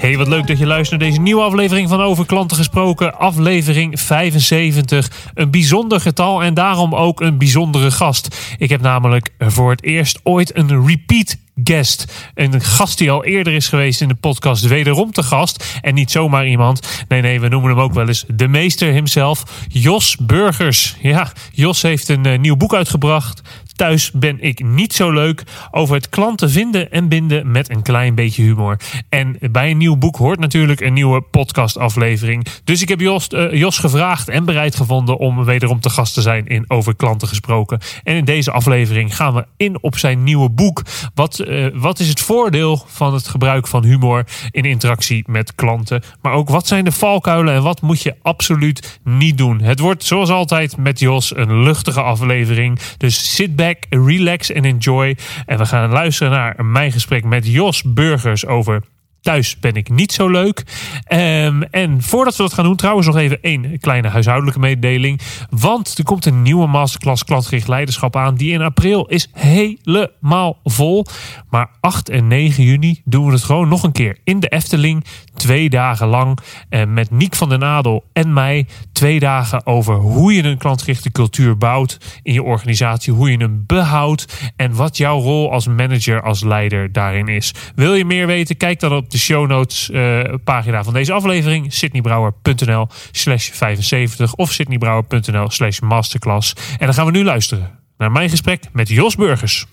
Hey, wat leuk dat je luistert naar deze nieuwe aflevering van Over Klanten Gesproken, aflevering 75. Een bijzonder getal en daarom ook een bijzondere gast. Ik heb namelijk voor het eerst ooit een repeat guest. Een gast die al eerder is geweest in de podcast, wederom te gast. En niet zomaar iemand. Nee, nee, we noemen hem ook wel eens de meester himself. Jos Burgers. Ja, Jos heeft een uh, nieuw boek uitgebracht. Thuis ben ik niet zo leuk. Over het klanten vinden en binden met een klein beetje humor. En bij een nieuw boek hoort natuurlijk een nieuwe podcastaflevering. Dus ik heb Jos, uh, Jos gevraagd en bereid gevonden om wederom te gast te zijn in Over Klanten Gesproken. En in deze aflevering gaan we in op zijn nieuwe boek. Wat, uh, wat is het voordeel van het gebruik van humor in interactie met klanten? Maar ook wat zijn de valkuilen en wat moet je absoluut niet doen? Het wordt zoals altijd met Jos een luchtige aflevering. Dus sit back relax en enjoy. En we gaan luisteren naar mijn gesprek met Jos Burgers over Thuis ben ik niet zo leuk. Um, en voordat we dat gaan doen, trouwens nog even één kleine huishoudelijke mededeling. Want er komt een nieuwe masterclass klantgericht leiderschap aan. Die in april is helemaal vol. Maar 8 en 9 juni doen we het gewoon nog een keer in de Efteling. Twee dagen lang. En met Niek van den Adel en mij. Twee dagen over hoe je een klantgerichte cultuur bouwt in je organisatie. Hoe je hem behoudt. En wat jouw rol als manager, als leider daarin is. Wil je meer weten? Kijk dan op de show notes uh, pagina van deze aflevering. sydneybrouwer.nl slash 75 of sydneybrouwer.nl slash masterclass. En dan gaan we nu luisteren naar mijn gesprek met Jos Burgers.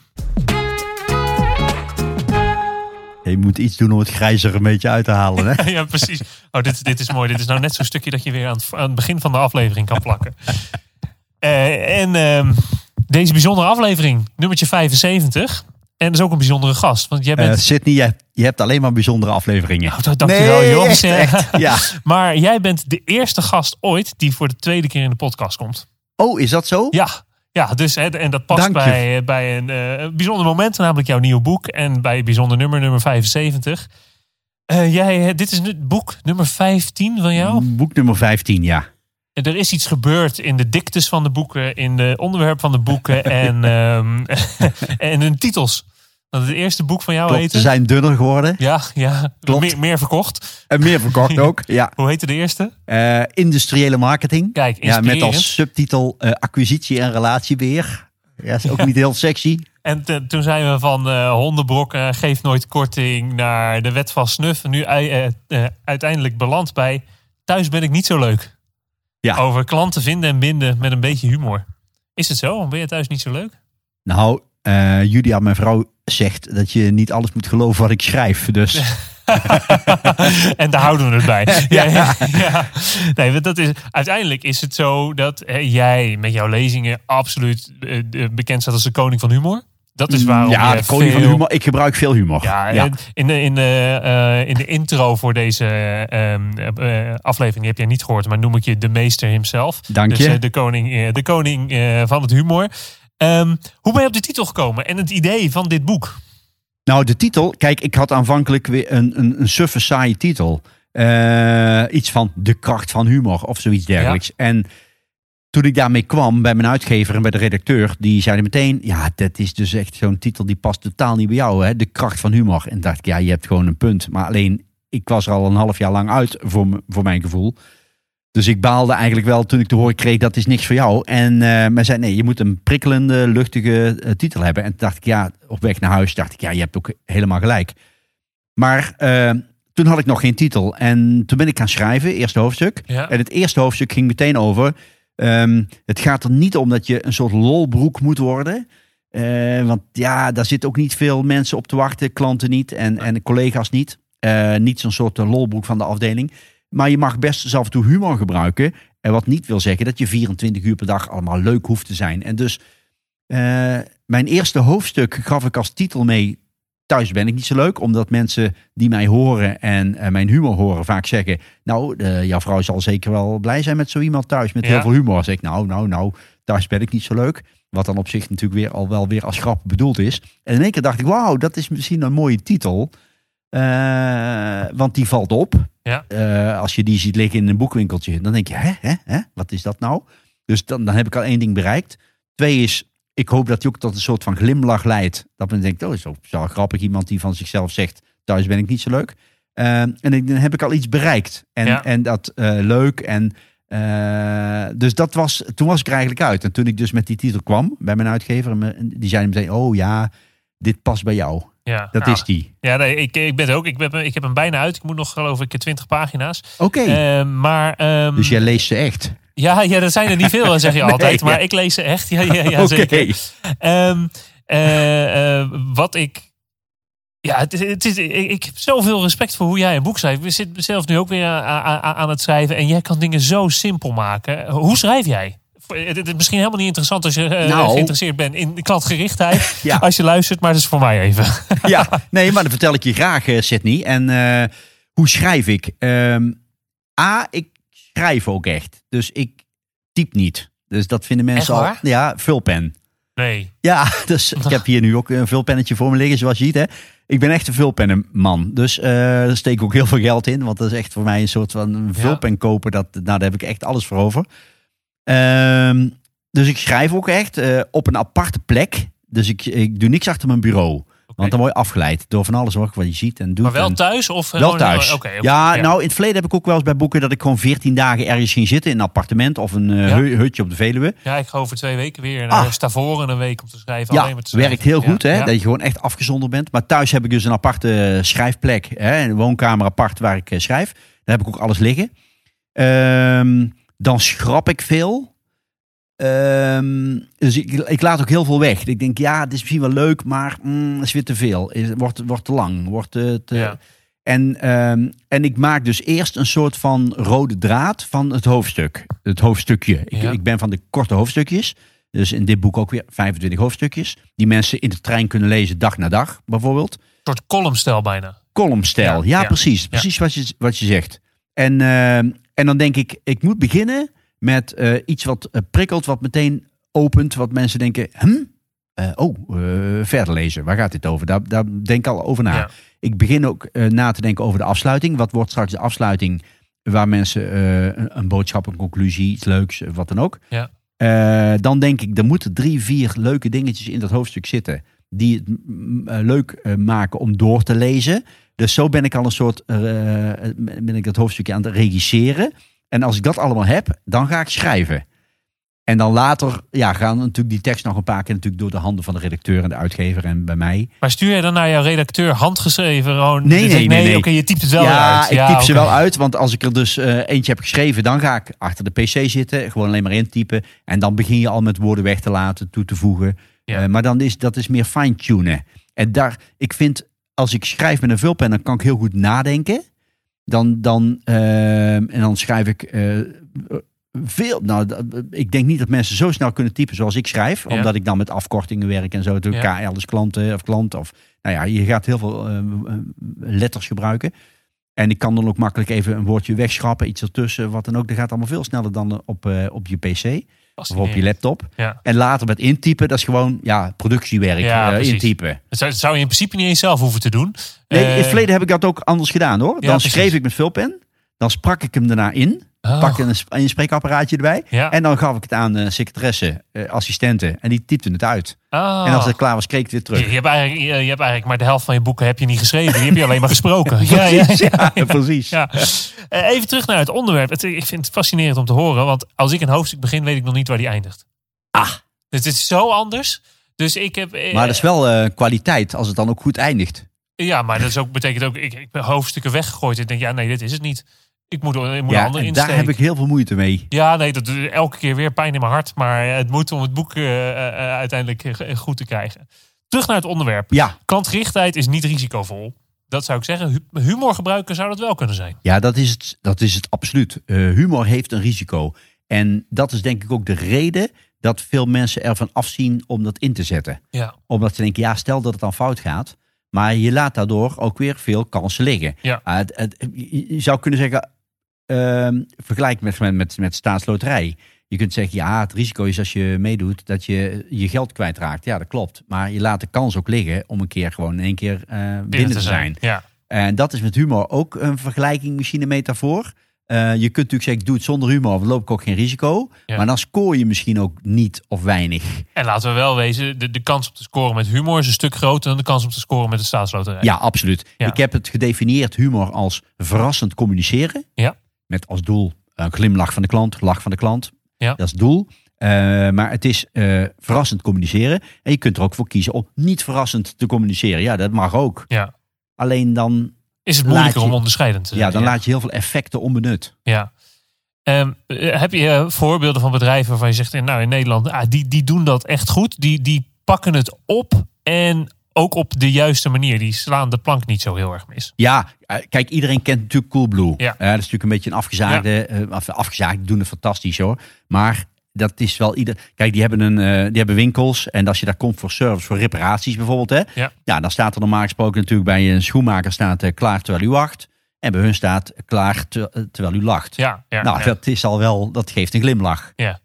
Je moet iets doen om het grijzer een beetje uit te halen. Hè? ja, precies. Oh, dit, dit is mooi. Dit is nou net zo'n stukje dat je weer aan het, aan het begin van de aflevering kan plakken. Uh, en uh, deze bijzondere aflevering, nummertje 75. En dat is ook een bijzondere gast. Want jij bent... Uh, Sydney, je, je, hebt alleen maar bijzondere afleveringen. Oh, dankjewel, nee, jongens. Echt, echt, ja. maar jij bent de eerste gast ooit die voor de tweede keer in de podcast komt. Oh, is dat zo? Ja. Ja, dus, en dat past bij, bij een uh, bijzonder moment, namelijk jouw nieuwe boek. En bij bijzonder nummer, nummer 75. Uh, jij, dit is het boek nummer 15 van jou? Boek nummer 15, ja. Er is iets gebeurd in de diktes van de boeken, in de onderwerp van de boeken en, um, en in titels. Dat het eerste boek van jou Klopt, heette. Ze zijn dunner geworden. Ja, ja. Klopt. Meer, meer verkocht. En meer verkocht ook, ja. Hoe heette de eerste? Uh, industriële marketing. Kijk, ja, Met als subtitel uh, acquisitie en relatiebeheer. Ja, is ook niet heel sexy. En te, toen zijn we van uh, hondenbrok, uh, geef nooit korting, naar de wet van snuf. Nu uiteindelijk beland bij thuis ben ik niet zo leuk. Ja. Over klanten vinden en binden met een beetje humor. Is het zo? Ben je thuis niet zo leuk? Nou, Julia, mijn vrouw, zegt dat je niet alles moet geloven wat ik schrijf. Dus... en daar houden we het bij. ja, ja, ja. Nee, dat is, uiteindelijk is het zo dat hè, jij met jouw lezingen absoluut uh, bekend staat als de koning van humor. Dat is waarom ja, de koning veel... van humor. Ik gebruik veel humor. Ja, ja. In, de, in, de, uh, in de intro voor deze uh, uh, aflevering, die heb jij niet gehoord, maar noem ik je de meester himself. Dank dus, je. de koning, de koning van het humor. Um, hoe ben je op de titel gekomen en het idee van dit boek? Nou, de titel. Kijk, ik had aanvankelijk weer een, een, een suffe saaie titel. Iets van de kracht van humor of zoiets dergelijks. Ja. En toen ik daarmee kwam bij mijn uitgever en bij de redacteur, die zeiden meteen: Ja, dat is dus echt zo'n titel die past totaal niet bij jou, hè? De kracht van humor. En dacht ik: Ja, je hebt gewoon een punt. Maar alleen, ik was er al een half jaar lang uit voor, voor mijn gevoel. Dus ik baalde eigenlijk wel toen ik te horen kreeg dat is niks voor jou. En uh, men zei nee, je moet een prikkelende, luchtige uh, titel hebben. En toen dacht ik ja, op weg naar huis dacht ik ja, je hebt ook helemaal gelijk. Maar uh, toen had ik nog geen titel. En toen ben ik gaan schrijven, eerste hoofdstuk. Ja. En het eerste hoofdstuk ging meteen over. Um, het gaat er niet om dat je een soort lolbroek moet worden. Uh, want ja, daar zitten ook niet veel mensen op te wachten. Klanten niet en, en collega's niet. Uh, niet zo'n soort lolbroek van de afdeling. Maar je mag best zelf en toe humor gebruiken. En wat niet wil zeggen dat je 24 uur per dag allemaal leuk hoeft te zijn. En dus uh, mijn eerste hoofdstuk gaf ik als titel mee thuis ben ik niet zo leuk, omdat mensen die mij horen en eh, mijn humor horen vaak zeggen, nou, eh, jouw vrouw zal zeker wel blij zijn met zo iemand thuis met Ja. heel veel humor. Zeg ik, nou, nou, nou, thuis ben ik niet zo leuk. Wat dan op zich natuurlijk weer al wel weer als grap bedoeld is. En in één keer dacht ik, wauw, dat is misschien een mooie titel. Eh, want die valt op. Ja. Als je die ziet liggen in een boekwinkeltje, dan denk je, hè, hè, hè, wat is dat nou? Dus dan, dan heb ik al één ding bereikt. Twee is, ik hoop dat die ook tot een soort van glimlach leidt. Dat men denkt, oh, is wel grappig. Iemand die van zichzelf zegt, thuis ben ik niet zo leuk. Eh, en ik- dan heb ik al iets bereikt. En, Ja. en dat eh, leuk. En, eh, dus dat was, toen was ik er eigenlijk uit. En toen ik dus met die titel kwam bij mijn uitgever, die zei meteen, oh ja, dit past bij jou. Ja, Dat nou, is die. Ja, nee, ik, ik ben het ook. Ik, ben, ik heb hem bijna uit. Ik moet nog, geloof ik, 20 pagina's. Oké, maar. ehm, dus jij leest ze echt. Ja, ja, dat zijn er niet veel, zeg je Nee, altijd. Maar ja. ik lees ze echt. Ja, ja, zeker. Ehm, eh, eh, wat ik. Ja, het, is- het is, ik, ik heb zoveel respect voor hoe jij een boek schrijft. We zitten zelf nu ook weer aan, aan, het schrijven. En jij kan dingen zo simpel maken. Hoe schrijf jij? Het is misschien helemaal niet interessant als je eh, Nou. geïnteresseerd bent in klantgerichtheid. Ja. Als je luistert, maar dat is voor mij even. ja, nee, maar dat vertel ik je graag, Sydney. En hoe schrijf ik? Ehm, A, ik schrijf ook echt. Dus ik typ niet. Dus dat vinden mensen Echt al. Ja, vulpen. Nee. Ja, dus ik heb hier nu ook een vulpennetje voor me liggen, zoals je ziet. Hè. Ik ben echt een vulpennenman. Dus eh daar steek ik ook heel veel geld in. Want dat is echt voor mij een soort van een vulpen kopen. Dat, nou, daar heb ik echt alles voor over. Ehm, dus ik schrijf ook echt eh, op een aparte plek. Dus ik, ik doe niks achter mijn bureau. Want dan word je afgeleid door van alles hoor, wat je ziet en doet. Maar wel en- thuis? Of wel gewoon- thuis. Ja, nou in het verleden heb ik ook wel eens bij boeken dat ik gewoon 14 dagen ergens ging zitten in een appartement of een eh, Ja. hutje op de Veluwe. Ja, ik ga over twee weken weer naar Ah. Stavoren een week om te schrijven. alleen Ja, maar te schrijven. werkt heel goed hè, dat je gewoon echt afgezonderd bent. Maar thuis heb ik dus een aparte schrijfplek, hè, een woonkamer apart waar ik eh, schrijf. Daar heb ik ook alles liggen. Ehm, dan schrap ik veel. Ehm, dus ik, ik laat ook heel veel weg. Ik denk, ja, het is misschien wel leuk, maar mm, het is weer te veel. Het wordt, wordt te lang. Wordt te, te- Ja. en, ehm, en ik maak dus eerst een soort van rode draad van het hoofdstuk. Het hoofdstukje. Ik, Ja. ik ben van de korte hoofdstukjes. Dus in dit boek ook weer 25 hoofdstukjes. Die mensen in de trein kunnen lezen dag na dag, bijvoorbeeld. Een soort columnstijl bijna. Columnstijl. Ja, Ja, ja. precies. Precies wat, je, wat je zegt. En, ehm, en dan denk ik, ik moet beginnen met eh, iets wat eh, prikkelt, wat meteen opent, wat mensen denken, hm? Eh, oh, verder lezen. Waar gaat dit over? Daar, daar denk ik al over na. Ja. Ik begin ook na te denken over de afsluiting. Wat wordt straks de afsluiting waar mensen een, een boodschap, een conclusie, iets leuks, wat dan ook. Ja. Dan denk ik, er moeten drie, vier leuke dingetjes in dat hoofdstuk zitten. Die het mm, leuk maken om door te lezen. Dus zo ben ik al een soort, ben ik dat hoofdstukje aan het regisseren. En als ik dat allemaal heb, dan ga ik schrijven. En dan later ja, gaan natuurlijk die tekst nog een paar keer natuurlijk door de handen van de redacteur en de uitgever en bij mij. Maar stuur je dan naar jouw redacteur handgeschreven? Gewoon, Nee, nee, nee, nee. Oké, je typt het wel ja, uit. ik typ ze wel uit. Want als ik er dus eh, eentje heb geschreven, dan ga ik achter de pc zitten. Gewoon alleen maar intypen. En dan begin je al met woorden weg te laten, toe te voegen. Ja. Eh, maar dan is dat is meer fine-tunen. En daar, ik vind, als ik schrijf met een vulpen, dan kan ik heel goed nadenken. Dan, dan, eh, en dan schrijf ik eh, veel. Nou, ik denk niet dat mensen zo snel kunnen typen zoals ik schrijf. Ja. Omdat ik dan met afkortingen werk en zo. Ja. KL klanten of klant. Of, nou ja, je gaat heel veel eh, letters gebruiken. En ik kan dan ook makkelijk even een woordje wegschrappen, iets ertussen, wat dan ook. Dat gaat allemaal veel sneller dan op, eh, op je PC of op je laptop. Ja. En later met intypen, dat is gewoon ja, productiewerk, Ja, eh, intypen. Dat zou, je in principe niet eens zelf hoeven te doen. Nee, in Eh, het verleden heb ik dat ook anders gedaan hoor. Dan schreef ik met vulpen, dan sprak ik hem daarna in, oh, pakte een, een spreekapparaatje erbij. Ja. En dan gaf ik het aan uh, secretaressen, eh, assistenten. En die typten het uit. Ah. En als het klaar was, kreeg ik het weer je, terug. je, hebt eigenlijk, je, je hebt eigenlijk maar de helft van je boeken heb je niet geschreven. Die heb je alleen maar gesproken. ja, ja, Precies, ja. ja, precies. Eh, even terug naar het onderwerp. Het, ik vind het fascinerend om te horen. Want als ik een hoofdstuk begin, weet ik nog niet waar die eindigt. Ah. Dus het is zo anders. Dus ik heb... eh, Maar dat is wel kwaliteit als het dan ook goed eindigt. Ja, maar dat is ook, betekent ook... Ik, ik ben hoofdstukken weggegooid. Ik denk, ja, nee, dit is het niet. Ik moet, ik moet Ja, en daar heb ik heel veel moeite mee. Ja, nee, dat doet elke keer weer pijn in mijn hart. Maar het moet om het boek eh, eh, uiteindelijk eh, goed te krijgen. Terug naar het onderwerp. Ja, Klantgerichtheid is niet risicovol. Dat zou ik zeggen. Hu- Humor gebruiken zou dat wel kunnen zijn. Ja, dat is het, dat is het absoluut. Eh, humor heeft een risico. En dat is denk ik ook de reden dat veel mensen ervan afzien om dat in te zetten. Ja. Omdat ze denken, ja, stel dat het dan fout gaat, Maar je laat daardoor ook weer veel kansen liggen. Ja. Ah, het- het- je je zou kunnen zeggen, ehm, vergelijk met, met, met, met staatsloterij. Je kunt zeggen, ja, het risico is als je meedoet dat je je geld kwijtraakt. Ja, dat klopt. Maar je laat de kans ook liggen om een keer gewoon in één keer eh, binnen, te zijn. Ja. En dat is met humor ook een vergelijking, misschien een metafoor. Eh, je kunt natuurlijk zeggen, ik doe het zonder humor, want dan loop ik ook geen risico. Ja. Maar dan scoor je misschien ook niet of weinig. En laten we wel wezen, de, de kans om te scoren met humor is een stuk groter dan de kans om te scoren met de staatsloterij. Ja, absoluut. Ja. Ik heb het gedefinieerd humor als verrassend communiceren. Ja. Met als doel een glimlach van de klant, lach van de klant. Ja. Dat is het doel. Eh, maar het is eh, verrassend communiceren. En je kunt er ook voor kiezen om niet verrassend te communiceren. Ja, dat mag ook. Ja. Alleen dan, Is het moeilijker je- om onderscheidend te zijn. ja, dan laat je heel veel effecten onbenut. Ja. Ehm, eh, heb je eh, voorbeelden van bedrijven waarvan je zegt, eh, nou in Nederland, ah, die, die doen dat echt goed. Die, die pakken het op en ook op de juiste manier. Die slaan de plank niet zo heel erg mis. Ja, eh, kijk, iedereen kent natuurlijk Coolblue. Ja. Eh, dat is natuurlijk een beetje een afgezaagde, eh, afgezaagd, die doen het fantastisch hoor. Maar dat is wel ieder. Kijk, die hebben, een, eh, die hebben winkels. En als je daar komt voor service, voor reparaties bijvoorbeeld. Hè, Ja. dan staat er normaal gesproken natuurlijk bij een schoenmaker staat eh, klaar terwijl u wacht. En bij hun staat klaar ter- eh, terwijl u lacht. Ja, ja, nou, ja. dat is al wel, dat geeft een glimlach. Ja.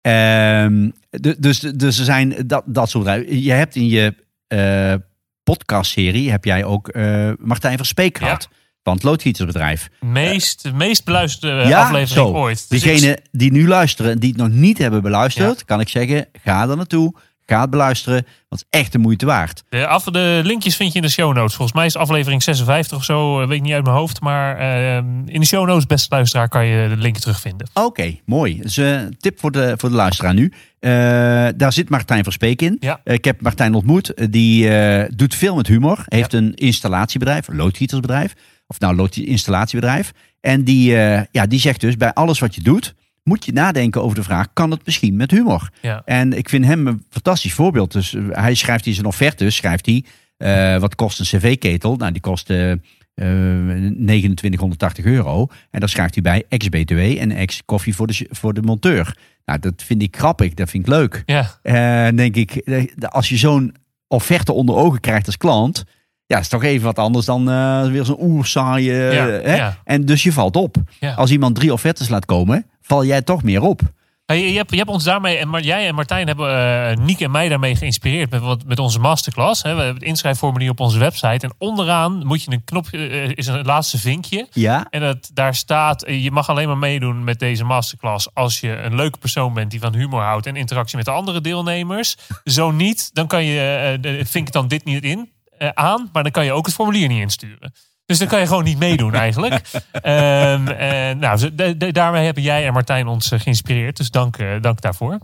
Ehm, du- dus, dus er zijn dat, dat soort. Je hebt in je eh podcastserie heb jij ook eh, Martijn Verspeek Ja. gehad. Van het loodgietersbedrijf. meest, de meest beluisterde eh, Ja, aflevering zo. ooit. Dus ik- die nu luisteren en die het nog niet hebben beluisterd, kan ik zeggen, ga er naartoe. Ga het beluisteren, want het is echt de moeite waard. De, af, de linkjes vind je in de show notes. Volgens mij is aflevering 56 of zo. eh, Weet ik niet uit mijn hoofd. Maar ehm, in de show notes, beste luisteraar, kan je de link terugvinden. Oké, mooi. Dus eh, tip voor de, voor de luisteraar nu. Eh, daar zit Martijn Verspeek in. Ja. Eh, ik heb Martijn ontmoet. Eh, Die eh, doet veel met humor. Heeft een installatiebedrijf, een loodgietersbedrijf. Of nou, lood- installatiebedrijf. En die, eh, ja, die zegt dus, bij alles wat je doet, moet je nadenken over de vraag, kan het misschien met humor? Ja. En ik vind hem een fantastisch voorbeeld. Dus eh, hij schrijft in zijn offerte, schrijft hij, eh, wat kost een cv-ketel? Nou, die kost eh, eh, 2980 euro. En daar schrijft hij bij ex-BTW en ex-koffie voor de, voor de monteur. Nou, dat vind ik grappig, dat vind ik leuk. Ja, denk ik, als je zo'n offerte onder ogen krijgt als klant, ja, is toch even wat anders dan weer zo'n oersaaie. Ja, hè? ja. En dus je valt op. Ja. Als iemand drie offertes laat komen, val jij toch meer op. Hey, je, hebt, je hebt ons daarmee, en jij en Martijn hebben eh Niek en mij daarmee geïnspireerd met, wat, met onze masterclass. Hè. We hebben het inschrijfformulier op onze website. En onderaan moet je een knopje, eh, is een laatste vinkje. Ja, En dat, daar staat, eh, je mag alleen maar meedoen met deze masterclass als je een leuke persoon bent die van humor houdt en interactie met de andere deelnemers. Zo niet, dan kan je, eh, de- vink dan dit niet in, eh, aan, maar dan kan je ook het formulier niet insturen. Dus dan kan je gewoon niet meedoen eigenlijk. En nou, daarmee hebben jij en Martijn ons eh, geïnspireerd. Dus dank, eh, dank daarvoor.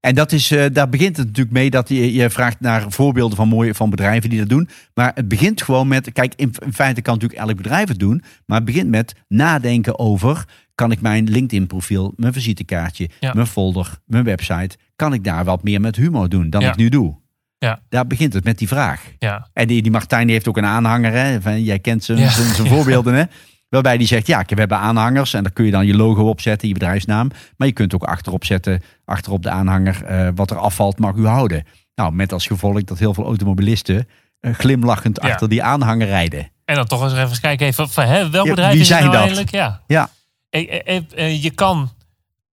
En dat is, daar begint het natuurlijk mee dat je, je vraagt naar voorbeelden van mooie van bedrijven die dat doen. Maar het begint gewoon met, kijk, in, in feite kan natuurlijk elk bedrijf het doen. Maar het begint met nadenken over, kan ik mijn LinkedIn profiel, mijn visitekaartje, Ja. mijn folder, mijn website, kan ik daar wat meer met humor doen dan Ja. ik nu doe? Ja. Daar begint het met die vraag. Ja, En die, die Martijn die heeft ook een aanhanger, hè? Van, jij kent zijn, Ja. zijn, zijn voorbeelden, hè? Waarbij die zegt, ja, we hebben aanhangers en daar kun je dan je logo op zetten, je bedrijfsnaam. Maar je kunt ook achterop zetten, achterop de aanhanger, eh, wat er afvalt mag u houden. Nou, met als gevolg dat heel veel automobilisten eh, glimlachend Ja. achter die aanhanger rijden. en dan toch eens even kijken, even, van, hè, welk Ja, bedrijf wie is zijn nou dat? eigenlijk? Ja. Ja, eh, je kan.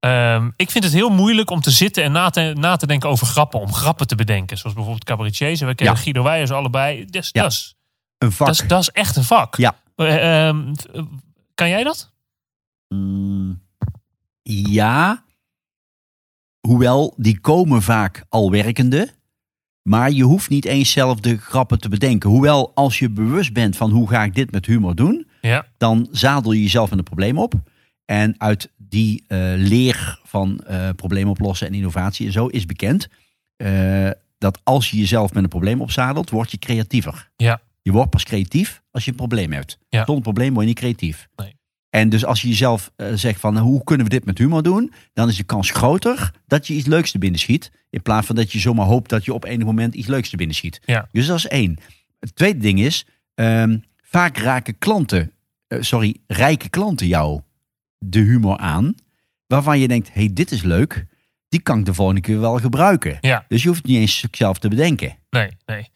Ehm, ik vind het heel moeilijk om te zitten en na te, na te denken over grappen. Om grappen te bedenken. Zoals bijvoorbeeld cabaretiers. En we kennen Ja. Guido Weijers allebei. Dus, Ja. dat, is, een vak. dat, is, dat is echt een vak. Ja. Eh, ehm, eh, kan jij dat? Mm, ja, hoewel die komen vaak al werkende. Maar je hoeft niet eens zelf de grappen te bedenken. Hoewel, als je bewust bent van hoe ga ik dit met humor doen, Ja. dan zadel je jezelf in een probleem op. En uit die eh, leer van eh probleem oplossen en innovatie en zo is bekend eh, dat als je jezelf met een probleem opzadelt, word je creatiever. Ja. Je wordt pas creatief als je een probleem hebt. Ja. Zonder probleem word je niet creatief. Nee. En dus als je jezelf zegt van nou, hoe kunnen we dit met humor doen, dan is de kans groter dat je iets leuks te binnen schiet. In plaats van dat je zomaar hoopt dat je op enig moment iets leuks te binnen schiet. Ja. Dus dat is één. Het tweede ding is, ehm, vaak raken klanten, sorry, rijke klanten jou de humor aan. Waarvan je denkt, hey, dit is leuk. Die kan ik de volgende keer wel gebruiken. Ja. Dus je hoeft het niet eens zelf te bedenken. Nee, nee.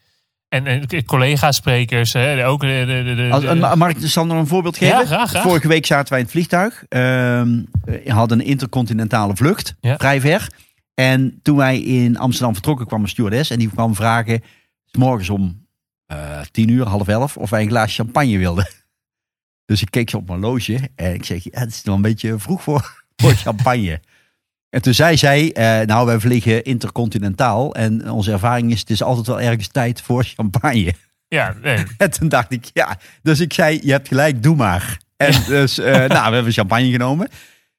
En, en collega-sprekers, hè, ook de, de, de, de- Als, mag ik Sander een voorbeeld geven? Ja, graag, graag. Vorige week zaten wij in het vliegtuig. Ehm, we hadden een intercontinentale vlucht, Ja. vrij ver. En toen wij in Amsterdam vertrokken, kwam een stewardess. En die kwam vragen, 's morgens om eh, tien uur, half elf, of wij een glaas champagne wilden. Dus ik keek zo op mijn loge en ik zeg, ja, het is wel een beetje vroeg voor, voor champagne. En toen zei zij, eh, nou, wij vliegen intercontinentaal. En onze ervaring is, het is altijd wel ergens tijd voor champagne. ja, nee, En toen dacht ik, ja. Dus ik zei, je hebt gelijk, doe maar. En dus, eh, nou, we hebben champagne genomen.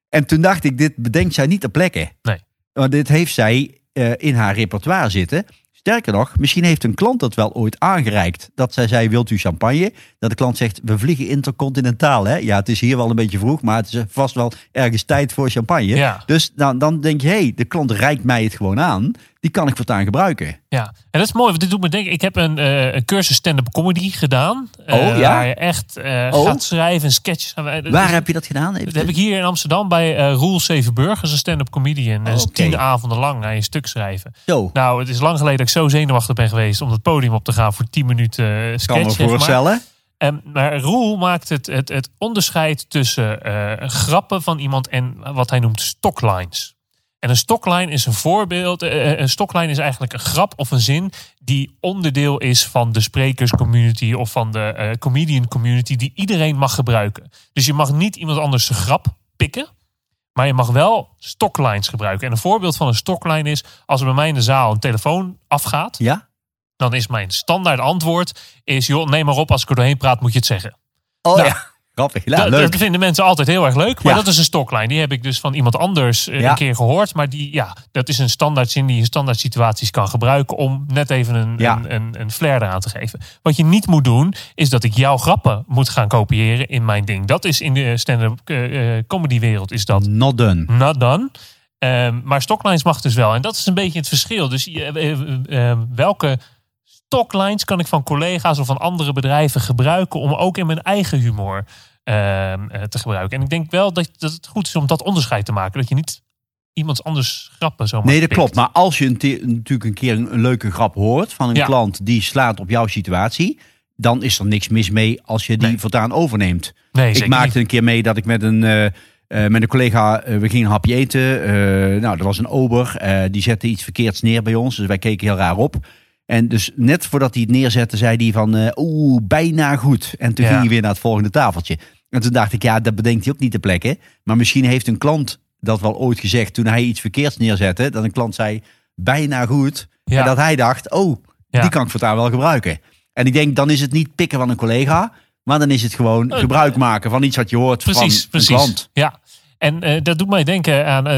En toen dacht ik, dit bedenkt zij niet ter plekke. Nee. Want dit heeft zij eh, in haar repertoire zitten. Sterker nog, misschien heeft een klant dat wel ooit aangereikt. Dat zij zei, wilt u champagne? Dat de klant zegt, we vliegen intercontinentaal. Hè? Ja, het is hier wel een beetje vroeg, maar het is vast wel ergens tijd voor champagne. Ja. Dus dan, dan denk je, hé, hey, de klant reikt mij het gewoon aan. Die kan ik voortaan gebruiken. Ja, en dat is mooi, want dit doet me denken. Ik heb een, eh, een cursus stand-up comedy gedaan. eh, Oh, ja? Waar je echt eh, Oh. gaat schrijven en sketches. Waar dus- heb je dat gedaan? Even Dat heb ik hier in Amsterdam bij Roel Zevenburg. Dat is een stand-up comedian. Is Oh, tien avonden lang naar je stuk schrijven. Nou, het is lang geleden dat ik zo zenuwachtig ben geweest om het podium op te gaan voor 10 minuten sketch. kan me voorstellen. En, maar Roel maakt het, het, het onderscheid tussen grappen van iemand en wat hij noemt stocklines. En een stockline is een voorbeeld. eh, een stockline is eigenlijk een grap of een zin die onderdeel is van de sprekerscommunity of van de eh, comedian community die iedereen mag gebruiken. Dus je mag niet iemand anders zijn grap pikken, maar je mag wel stocklines gebruiken. En een voorbeeld van een stockline is als er bij mij in de zaal een telefoon afgaat, Ja? dan is mijn standaard antwoord is joh, neem maar op als ik er doorheen praat moet je het zeggen. Oh Nou, ja, grappig. Ja, dat, leuk. dat vinden mensen altijd heel erg leuk. Maar Ja. dat is een stockline. Die heb ik dus van iemand anders eh, Ja. een keer gehoord. Maar die, ja, dat is een standaard zin die je in standaard situaties kan gebruiken. Om net even een, Ja. een, een, een flair eraan te geven. Wat je niet moet doen, is dat ik jouw grappen moet gaan kopiëren in mijn ding. Dat is in de stand-up eh, eh, comedy wereld is dat Not done. not done. Ehm, maar stocklines mag dus wel. En dat is een beetje het verschil. Dus welke stocklines kan ik van collega's of van andere bedrijven gebruiken om ook in mijn eigen humor te gebruiken? En ik denk wel dat, dat het goed is om dat onderscheid te maken. Dat je niet iemands anders grappen zomaar Nee, dat pikt. klopt. Maar als je een natuurlijk een keer een, een leuke grap hoort van een Ja. klant die slaat op jouw situatie, dan is er niks mis mee als je die Nee. voortaan overneemt. Nee, ik maakte niet. een keer mee dat ik met een, eh, eh, met een collega, eh, we gingen een hapje eten. Eh, nou, er was een ober, eh, die zette iets verkeerds neer bij ons. Dus wij keken heel raar op. En dus net voordat hij het neerzette, zei hij van, eh, oeh, bijna goed. En toen Ja. ging hij weer naar het volgende tafeltje. En toen dacht ik, ja, dat bedenkt hij ook niet ter plekke. Maar misschien heeft een klant dat wel ooit gezegd toen hij iets verkeerds neerzette. Dat een klant zei, bijna goed. Ja. En dat hij dacht, oh, Ja. die kan ik voortaan wel gebruiken. En ik denk, dan is het niet pikken van een collega. Maar dan is het gewoon Eh, gebruik maken van iets wat je hoort Precies, van precies. een klant. Ja. En eh, dat doet mij denken aan eh,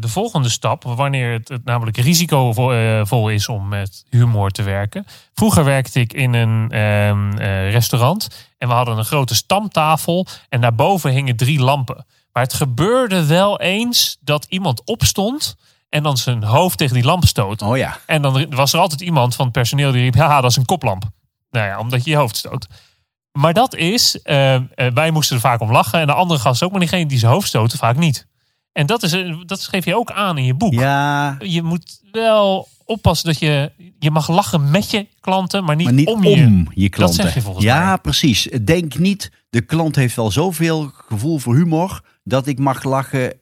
de volgende stap, wanneer het, het namelijk risicovol eh, vol is om met humor te werken. Vroeger werkte ik in een ehm, eh, restaurant en we hadden een grote stamtafel en daarboven hingen drie lampen. Maar het gebeurde wel eens dat iemand opstond en dan zijn hoofd tegen die lamp stoot. Oh ja. En dan was er altijd iemand van het personeel die riep: Haha, dat is een koplamp. Nou ja, omdat je je hoofd stoot. Maar dat is, eh, eh, wij moesten er vaak om lachen. En de andere gasten ook, maar diegene die zijn hoofd stoten vaak niet. En dat, is, eh, dat geef je ook aan in je boek. Ja, Je moet wel oppassen dat je, je mag lachen met je klanten, maar niet, maar niet om om je. je, klanten. zeg je volgens ja, mij. precies. Denk niet, de klant heeft wel zoveel gevoel voor humor... dat ik mag lachen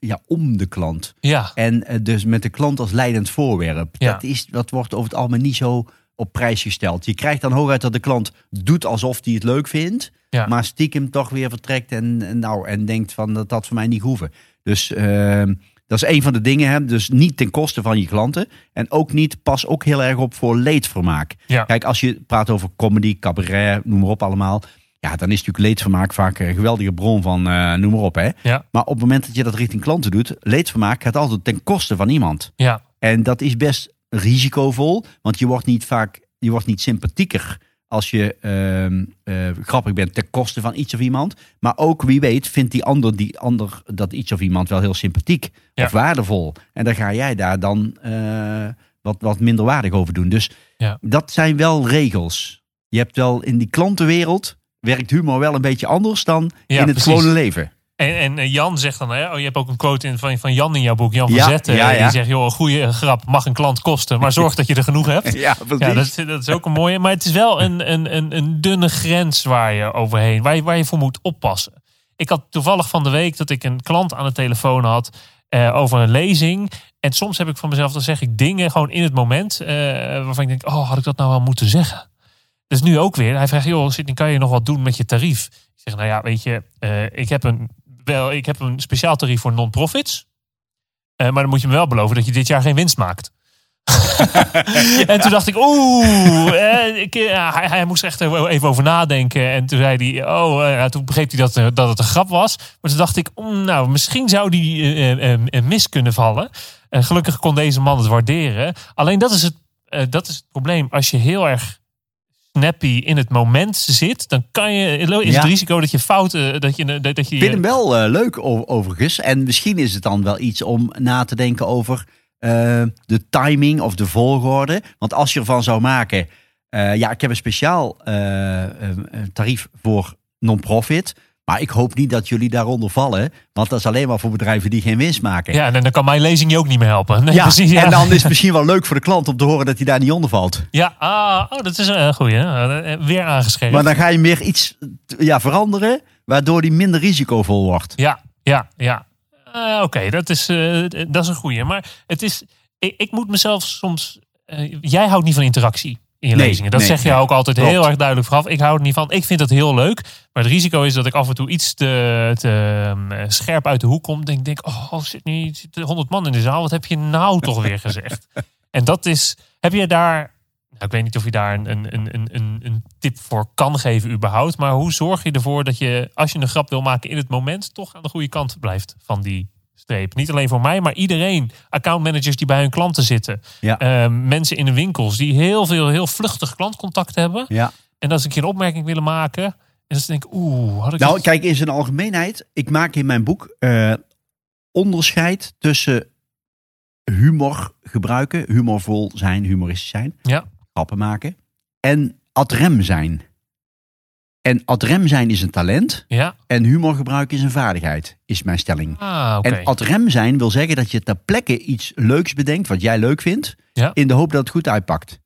ja, om de klant. Ja, En dus met de klant als leidend voorwerp. Ja. Dat, is, dat wordt over het algemeen niet zo op prijs gesteld. Je krijgt dan hooguit dat de klant doet alsof hij het leuk vindt. Ja. Maar stiekem toch weer vertrekt en, en, nou, en denkt van dat dat voor mij niet hoeven. Dus ehm, dat is een van de dingen. Hè? Dus niet ten koste van je klanten. En ook niet, pas ook heel erg op voor leedvermaak. Ja. Kijk, als je praat over comedy, cabaret, noem maar op allemaal. Ja, dan is natuurlijk leedvermaak vaak een geweldige bron van eh, noem maar op. Hè? ja, Maar op het moment dat je dat richting klanten doet, leedvermaak gaat altijd ten koste van iemand. ja, En dat is best risicovol, want je wordt niet vaak, je wordt niet sympathieker als je ehm, eh, grappig bent ten koste van iets of iemand. Maar ook wie weet vindt die ander, die ander dat iets of iemand wel heel sympathiek Ja. of waardevol. En dan ga jij daar dan eh, wat, wat minder waardig over doen. Dus Ja. dat zijn wel regels. Je hebt wel in die klantenwereld werkt humor wel een beetje anders dan Ja, in het precies. gewone leven. En, en eh, Jan zegt dan, hè, oh, je hebt ook een quote in, van, van Jan in jouw boek, Jan van Ja, Zetten. ja, ja. Die zegt, joh, een goede grap mag een klant kosten, maar zorg dat je er genoeg hebt. Ja. Ja, dat, is- dat is ook een mooie. Maar het is wel een, een, een, een dunne grens waar je overheen, waar je, waar je voor moet oppassen. Ik had toevallig van de week dat ik een klant aan de telefoon had eh, over een lezing. En soms heb ik van mezelf, dan zeg ik dingen gewoon in het moment eh, waarvan ik denk, oh, had ik dat nou wel moeten zeggen? Dus nu ook weer. Hij vraagt, joh, Sidney, kan je nog wat doen met je tarief? Ik zeg, nou ja, weet je, ik, heb een, wel, ik heb een speciaal tarief voor non-profits. Eh, maar dan moet je me wel beloven dat je dit jaar geen winst maakt. En toen dacht ik, oeh, eh, ik, eh, hij, hij moest echt even over nadenken. En toen zei hij, oh, toen begreep hij dat, dat het een grap was. Maar toen dacht ik, mm, nou, misschien zou die eh, eh, eh, mis kunnen vallen. En gelukkig kon deze man het waarderen. Alleen dat is het, eh, dat is het probleem. Als je heel erg snappy in het moment zit, dan kan je, is Ja. het risico dat je fouten, dat je, dat, dat je Ik vind hem wel eh, leuk overigens. En misschien is het dan wel iets om na te denken over eh, de timing of de volgorde. Want als je ervan zou maken... eh, ja, ik heb een speciaal eh, eh, tarief voor non-profit. Maar ik hoop niet dat jullie daaronder vallen. Want dat is alleen maar voor bedrijven die geen winst maken. ja, en dan kan mijn lezing je ook niet meer helpen. Nee, Ja, precies. Ja. en dan is het misschien wel leuk voor de klant om te horen dat hij daar niet onder valt. Ja, ah, oh, dat is een goeie. hè? Weer aangescherpt. Maar dan ga je meer iets ja, veranderen, waardoor die minder risicovol wordt. Ja, ja, ja. Eh, Oké, dat, is, eh, dat is een goeie. Maar het is, ik, ik moet mezelf soms. eh, jij houdt niet van interactie in je Nee, lezingen. Dat nee, zeg je nee. ook altijd Klopt. heel erg duidelijk vooraf. Ik hou er niet van. Ik vind dat heel leuk. Maar het risico is dat ik af en toe iets te, te ehm, scherp uit de hoek kom. Denk, denk oh, zit nu zitten 100 man in de zaal. Wat heb je nou toch weer gezegd? En dat is. Heb je daar. Nou, ik weet niet of je daar een, een, een, een, een tip voor kan geven, überhaupt. Maar hoe zorg je ervoor dat je, als je een grap wil maken in het moment, toch aan de goede kant blijft van die streep? Niet alleen voor mij, maar iedereen. Accountmanagers die bij hun klanten zitten. Ja. Eh, mensen in de winkels die heel veel, heel vluchtig klantcontact hebben. Ja. En dat ze een keer een opmerking willen maken. En dan denk ik, oeh, had ik Nou, dat- kijk, in zijn algemeenheid. Ik maak in mijn boek eh, onderscheid tussen humor gebruiken, humorvol zijn, humoristisch zijn, Ja. grappen maken, en ad rem zijn. En ad rem zijn is een talent Ja. en humor gebruiken is een vaardigheid, is mijn stelling. Ah. En ad rem zijn wil zeggen dat je ter plekke iets leuks bedenkt, wat jij leuk vindt, Ja. in de hoop dat het goed uitpakt.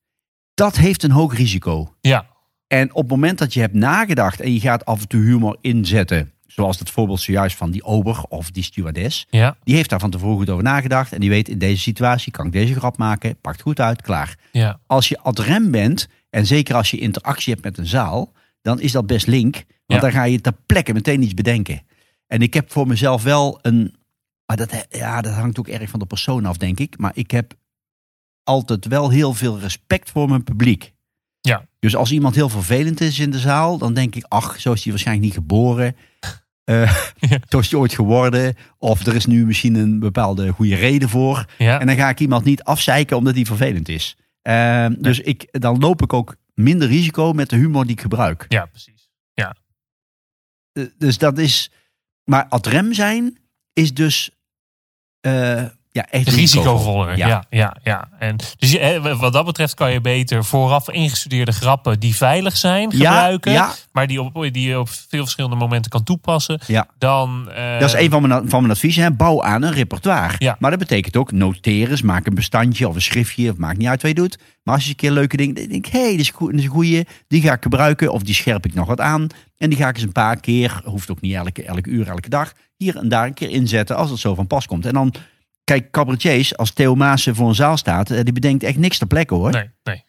Dat heeft een hoog risico. Ja. En op het moment dat je hebt nagedacht en je gaat af en toe humor inzetten, zoals het voorbeeld zojuist van die ober of die stewardess, Ja. die heeft daar van tevoren goed over nagedacht en die weet in deze situatie kan ik deze grap maken, pakt goed uit, klaar. Ja. Als je ad rem bent en zeker als je interactie hebt met een zaal, dan is dat best link, want Ja. dan ga je ter plekke meteen iets bedenken. En ik heb voor mezelf wel een, maar dat, ja, dat hangt ook erg van de persoon af, denk ik, maar ik heb altijd wel heel veel respect voor mijn publiek. Ja. Dus als iemand heel vervelend is in de zaal, dan denk ik, ach, zo is hij waarschijnlijk niet geboren. Eh Ja. Zo is hij ooit geworden. Of er is nu misschien een bepaalde goede reden voor. Ja. En dan ga ik iemand niet afzeiken omdat hij vervelend is. Eh, Dus ik, dan loop ik ook minder risico met de humor die ik gebruik. ja, precies. Eh, Dus dat is. Maar ad rem zijn is dus. eh, ja, echt Risicovoller. Ja. Ja. ja, ja, En dus je, hè, wat dat betreft kan je beter vooraf ingestudeerde grappen die veilig zijn gebruiken. ja. Maar die, op, die je op veel verschillende momenten kan toepassen. Ja. Dan, eh, Dat is een van mijn, van mijn adviezen. Hè. Bouw aan een repertoire. Ja. Maar dat betekent ook noteer eens. Maak een bestandje of een schriftje. Of maakt niet uit wat je doet. Maar als je een keer leuke dingen... denk ik, hé, hey, dit is goed- dit is een goeie. Die ga ik gebruiken. Of die scherp ik nog wat aan. En die ga ik eens een paar keer... Hoeft ook niet elke, elke uur, elke dag. Hier en daar een keer inzetten. Als het zo van pas komt. En dan... Kijk, cabaretiers, als Theo Maassen voor een zaal staat... eh, die bedenkt echt niks ter plekke hoor. Nee, nee.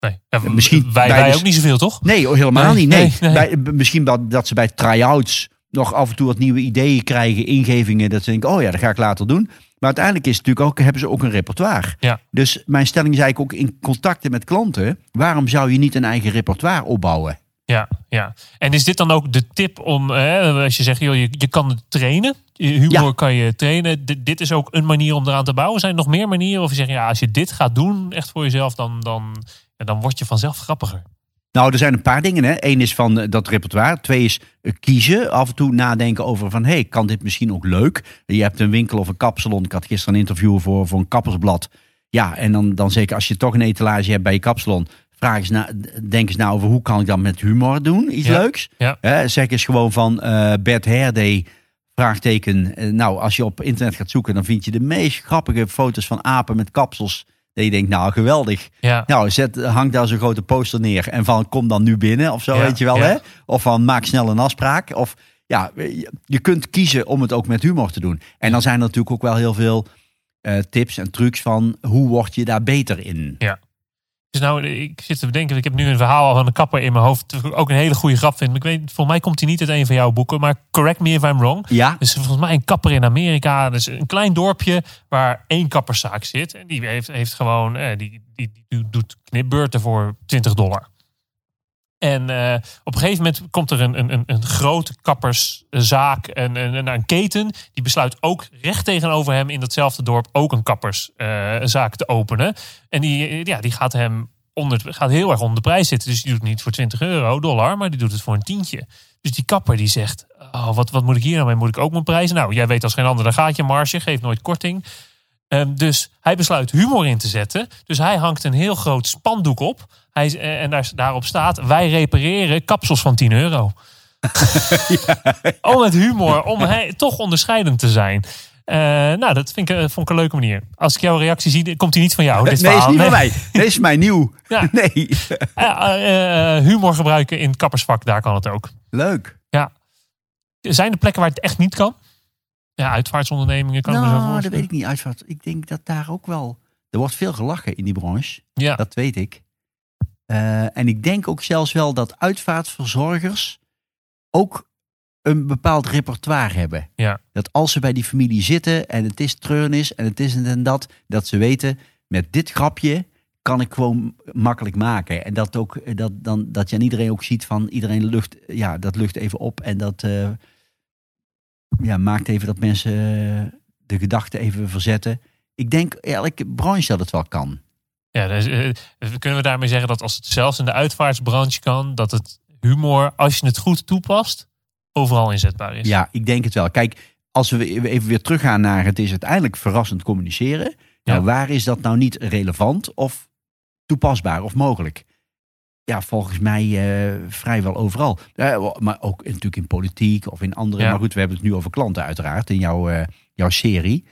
nee. Ja, Misschien wij, wij ook niet zoveel, toch? Nee, helemaal Nee, niet. Nee. nee. Bij, b- misschien dat, dat ze bij try-outs nog af en toe wat nieuwe ideeën krijgen, ingevingen. Dat ze denken, oh ja, dat ga ik later doen. Maar uiteindelijk is het natuurlijk ook, hebben ze ook een repertoire. Ja. Dus mijn stelling is eigenlijk ook in contacten met klanten. Waarom zou je niet een eigen repertoire opbouwen? Ja, ja. En is dit dan ook de tip om, als je zegt, joh, je, je kan het trainen. Humor Ja. kan je trainen. D- dit is ook een manier om eraan te bouwen. Zijn er nog meer manieren? Of je zegt, ja, als je dit gaat doen, echt voor jezelf, dan, dan, ja, dan word je vanzelf grappiger. Nou, er zijn een paar dingen. Hè. Eén is van eh, dat repertoire. Twee is eh, kiezen. Af en toe nadenken over van... hey, kan dit misschien ook leuk? Je hebt een winkel of een kapsalon. Ik had gisteren een interview voor, voor een kappersblad. Ja, en dan, dan zeker als je toch een etalage hebt bij je kapsalon... Vraag eens na, denk eens na over hoe kan ik dat met humor doen? Iets Ja. leuks. Ja. Zeg eens gewoon van eh Bert Day Vraagteken. Eh, Nou, als je op internet gaat zoeken, dan vind je de meest grappige foto's van apen met kapsels. Dat je denkt, nou geweldig. Ja. Nou, zet, hang daar zo'n grote poster neer en van kom dan nu binnen of zo, Ja, weet je wel. ja. Hè? Of van maak snel een afspraak. Of ja, je, kunt kiezen om het ook met humor te doen. En dan zijn er natuurlijk ook wel heel veel eh, tips en trucs van hoe word je daar beter in. Dus nou, ik zit te bedenken, ik heb nu een verhaal van een kapper in mijn hoofd. Ook een hele goede grap vind. Maar ik weet, volgens mij komt hij niet uit een van jouw boeken. Maar correct me if I'm wrong. Ja, Dus volgens mij een kapper in Amerika. Dus een klein dorpje waar één kapperszaak zit. En die heeft, heeft gewoon, eh, die, die, die doet knipbeurten voor 20 dollar. En eh, op een gegeven moment komt er een, een, een, grote kapperszaak, een, een, een, keten. Die besluit ook recht tegenover hem in datzelfde dorp ook een kapperszaak te openen. En die, eh, ja, die gaat hem onder, gaat heel erg onder de prijs zitten. Dus die doet het niet voor 20 euro, dollar, maar die doet het voor een tientje. Dus die kapper die zegt, oh, wat, wat moet ik hier nou mee? Moet ik ook mijn prijzen? Nou, jij weet als geen ander, daar gaat je marge, geeft nooit korting. Ehm, dus hij besluit humor in te zetten. Dus hij hangt een heel groot spandoek op. Hij, is- eh, en daar, daarop staat, wij repareren kapsels van 10 euro. Om met humor, om toch onderscheidend te zijn. Eh, nou, dat vind ik, eh, vond ik een leuke manier. Als ik jouw reactie zie, komt hij niet van jou. Dit nee, is verhaal. niet van mij. Deze is mij nieuw. Ja. Nee, humor gebruiken in het kappersvak, daar kan het ook. leuk. Zijn er plekken waar het echt niet kan? Ja, uitvaartsondernemingen kan ik me zo Nou, dat voorstellen. weet ik niet uitvat. Ik denk dat daar ook wel... Er wordt veel gelachen in die branche. Ja, Dat weet ik. Eh, en ik denk ook zelfs wel dat uitvaartverzorgers ook een bepaald repertoire hebben. Ja. Dat als ze bij die familie zitten en het is treurnis en het is en, en dat, dat ze weten, met dit grapje kan ik gewoon makkelijk maken. En dat, ook, eh, dat, dan, dat je aan iedereen ook ziet van iedereen lucht, ja, dat lucht even op en dat eh, ja, maakt even dat mensen eh, de gedachten even verzetten. Ik denk elke branche dat het wel kan. Ja dus, eh, kunnen we daarmee zeggen dat als het zelfs in de uitvaartsbranche kan, dat het humor, als je het goed toepast, overal inzetbaar is. Ja, ik denk het wel. Kijk, als we even weer teruggaan naar het is uiteindelijk verrassend communiceren. Ja. Nou, waar is dat nou niet relevant of toepasbaar of mogelijk? Ja, volgens mij eh, vrijwel overal. Eh, maar ook natuurlijk in politiek of in andere. Ja. Maar goed, we hebben het nu over klanten uiteraard in jouw, eh, jouw serie.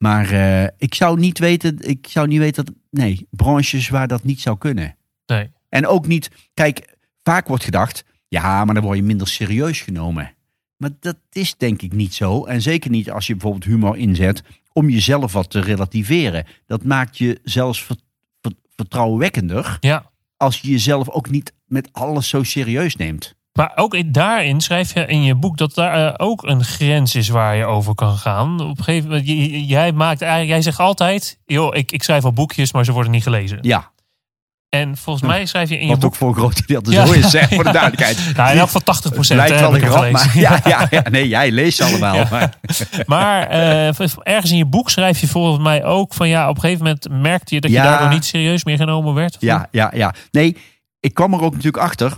Maar eh, ik zou niet weten, ik zou niet weten dat, nee, branches waar dat niet zou kunnen. Nee. En ook niet, kijk, vaak wordt gedacht, ja, maar dan word je minder serieus genomen. Maar dat is denk ik niet zo. En zeker niet als je bijvoorbeeld humor inzet om jezelf wat te relativeren. Dat maakt je zelfs ver- ver- vertrouwenwekkender Ja. als je jezelf ook niet met alles zo serieus neemt. Maar ook in- daarin schrijf je in je boek dat daar eh, ook een grens is waar je over kan gaan. Op een gegeven moment, jij, maakt, eigenlijk- jij zegt altijd, joh, ik, ik schrijf al boekjes, maar ze worden niet gelezen. Ja, En volgens mij schrijf je in je wat boek... ook voor een groot gedeelte Ja. zo is, zeg, voor de Ja. duidelijkheid. Nou, in elk geval 80 Het procent. lijkt wel een grap, maar ja, ja, ja, nee, jij leest ze allemaal. Ja. Maar, Maar eh, ergens in je boek schrijf je volgens mij ook van ja, op een gegeven moment merkte je dat Ja. je daardoor niet serieus meer genomen werd. Ja, ja, ja. Nee, ik kwam er ook natuurlijk achter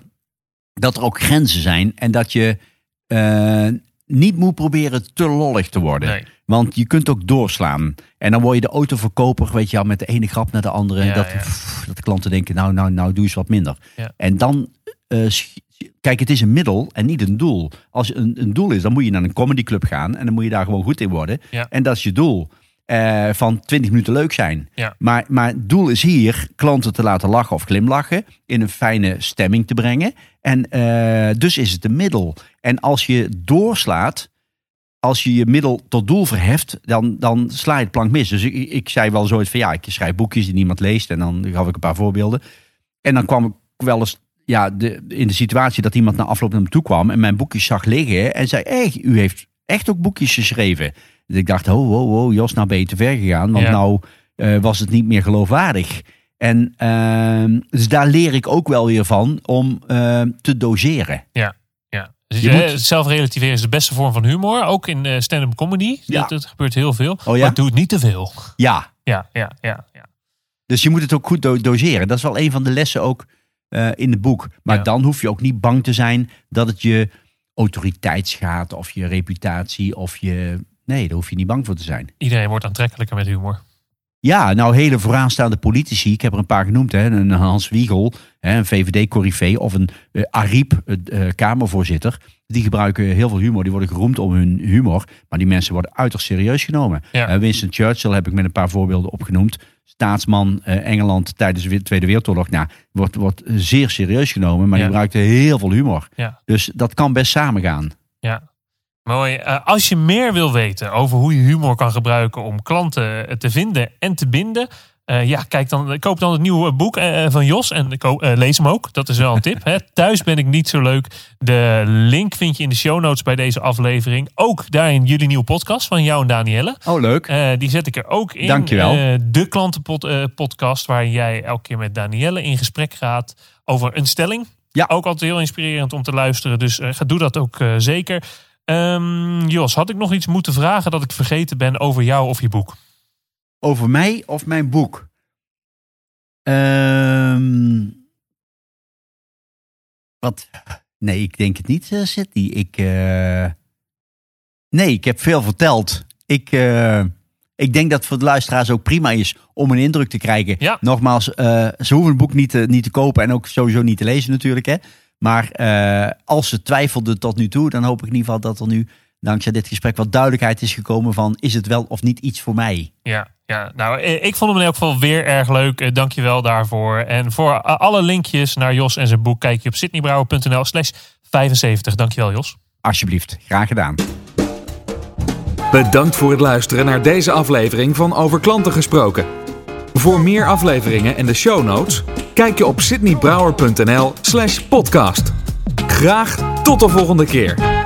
dat er ook grenzen zijn. En dat je eh, niet moet proberen te lollig te worden. Nee. Want je kunt ook doorslaan. En dan word je de autoverkoper, weet je wel, met de ene grap naar de andere. Ja, dat, ja. pff, dat de klanten denken, nou, nou, nou, doe eens wat minder. Ja. En dan, eh, kijk, het is een middel en niet een doel. Als een, een doel is, dan moet je naar een comedyclub gaan. En dan moet je daar gewoon goed in worden. En dat is je doel. Eh, van 20 minuten leuk zijn. Ja. Maar, maar het doel is hier klanten te laten lachen of glimlachen. In een fijne stemming te brengen. En eh, dus is het een middel. En als je doorslaat, als je je middel tot doel verheft, dan, dan sla je het plank mis. Dus ik, ik zei wel zoiets van ja, ik schrijf boekjes die niemand leest. En dan gaf ik een paar voorbeelden. En dan kwam ik wel eens ja, de, in de situatie dat iemand na afloop naar me toe kwam en mijn boekjes zag liggen en zei: Hé, u heeft echt ook boekjes geschreven. Dus ik dacht: Oh, oh, Jos, nou ben je te ver gegaan. Want Ja. nou eh, was het niet meer geloofwaardig. En ehm, dus daar leer ik ook wel weer van om ehm, te doseren. Ja. ja. Dus Je je moet- Zelfrelativeren is de beste vorm van humor. Ook in eh, stand-up comedy. Ja. Dat, dat gebeurt heel veel. Oh ja? Maar doe het niet te veel. Ja, Ja, ja, ja. ja. Dus je moet het ook goed do- doseren. Dat is wel een van de lessen ook eh, in het boek. Maar Ja. dan hoef je ook niet bang te zijn dat het je autoriteit schaadt of je reputatie of je. Nee, daar hoef je niet bang voor te zijn. Iedereen wordt aantrekkelijker met humor. Ja, nou hele vooraanstaande politici. Ik heb er een paar genoemd. Hè. Een Hans Wiegel, hè, een VVD-corrivé of een uh, Ariep, uh, Kamervoorzitter. Die gebruiken heel veel humor. Die worden geroemd om hun humor. Maar die mensen worden uiterst serieus genomen. Ja. Winston Churchill heb ik met een paar voorbeelden opgenoemd. Staatsman Engeland tijdens de Tweede Wereldoorlog. Nou, wordt, wordt zeer serieus genomen. Maar Ja. die gebruikte heel veel humor. Ja. Dus dat kan best samengaan. Ja. Mooi. Eh, als je meer wil weten over hoe je humor kan gebruiken om klanten eh, te vinden en te binden. eh, ja, kijk dan, koop dan het nieuwe boek van Jos en lees hem ook. Dat is wel een tip. Hè. Thuis ben ik niet zo leuk. De link vind je in de show notes bij deze aflevering. Ook daarin jullie nieuwe podcast van jou en Danielle. Oh, leuk. Die zet ik er ook in. Dankjewel. De klantenpodcast waar jij elke keer met Danielle in gesprek gaat over een stelling. Ja. Ook altijd heel inspirerend om te luisteren. Dus ga doe dat ook zeker. Ehm, Jos, had ik nog iets moeten vragen dat ik vergeten ben over jou of je boek? Over mij of mijn boek? Ehm, wat? Nee, ik denk het niet, eh Sydney. Ik, eh, nee, ik heb veel verteld. Ik, eh, ik denk dat het voor de luisteraars ook prima is om een indruk te krijgen. Ja. Nogmaals, ze hoeven het boek niet te, niet te kopen en ook sowieso niet te lezen natuurlijk. Hè. Maar eh, als ze twijfelden tot nu toe, dan hoop ik in ieder geval dat er nu dankzij dit gesprek wat duidelijkheid is gekomen van is het wel of niet iets voor mij. Ja, ja, nou, eh, ik vond hem in elk geval weer erg leuk. Eh, Dank je wel daarvoor. En voor alle linkjes naar Jos en zijn boek kijk je op sydneybrouwer.nl slash 75. Dankjewel Jos. Alsjeblieft, graag gedaan. Bedankt voor het luisteren naar deze aflevering van Over Klanten Gesproken. Voor meer afleveringen en de show notes, kijk je op sydneybrouwer.nl slash podcast. Graag tot de volgende keer.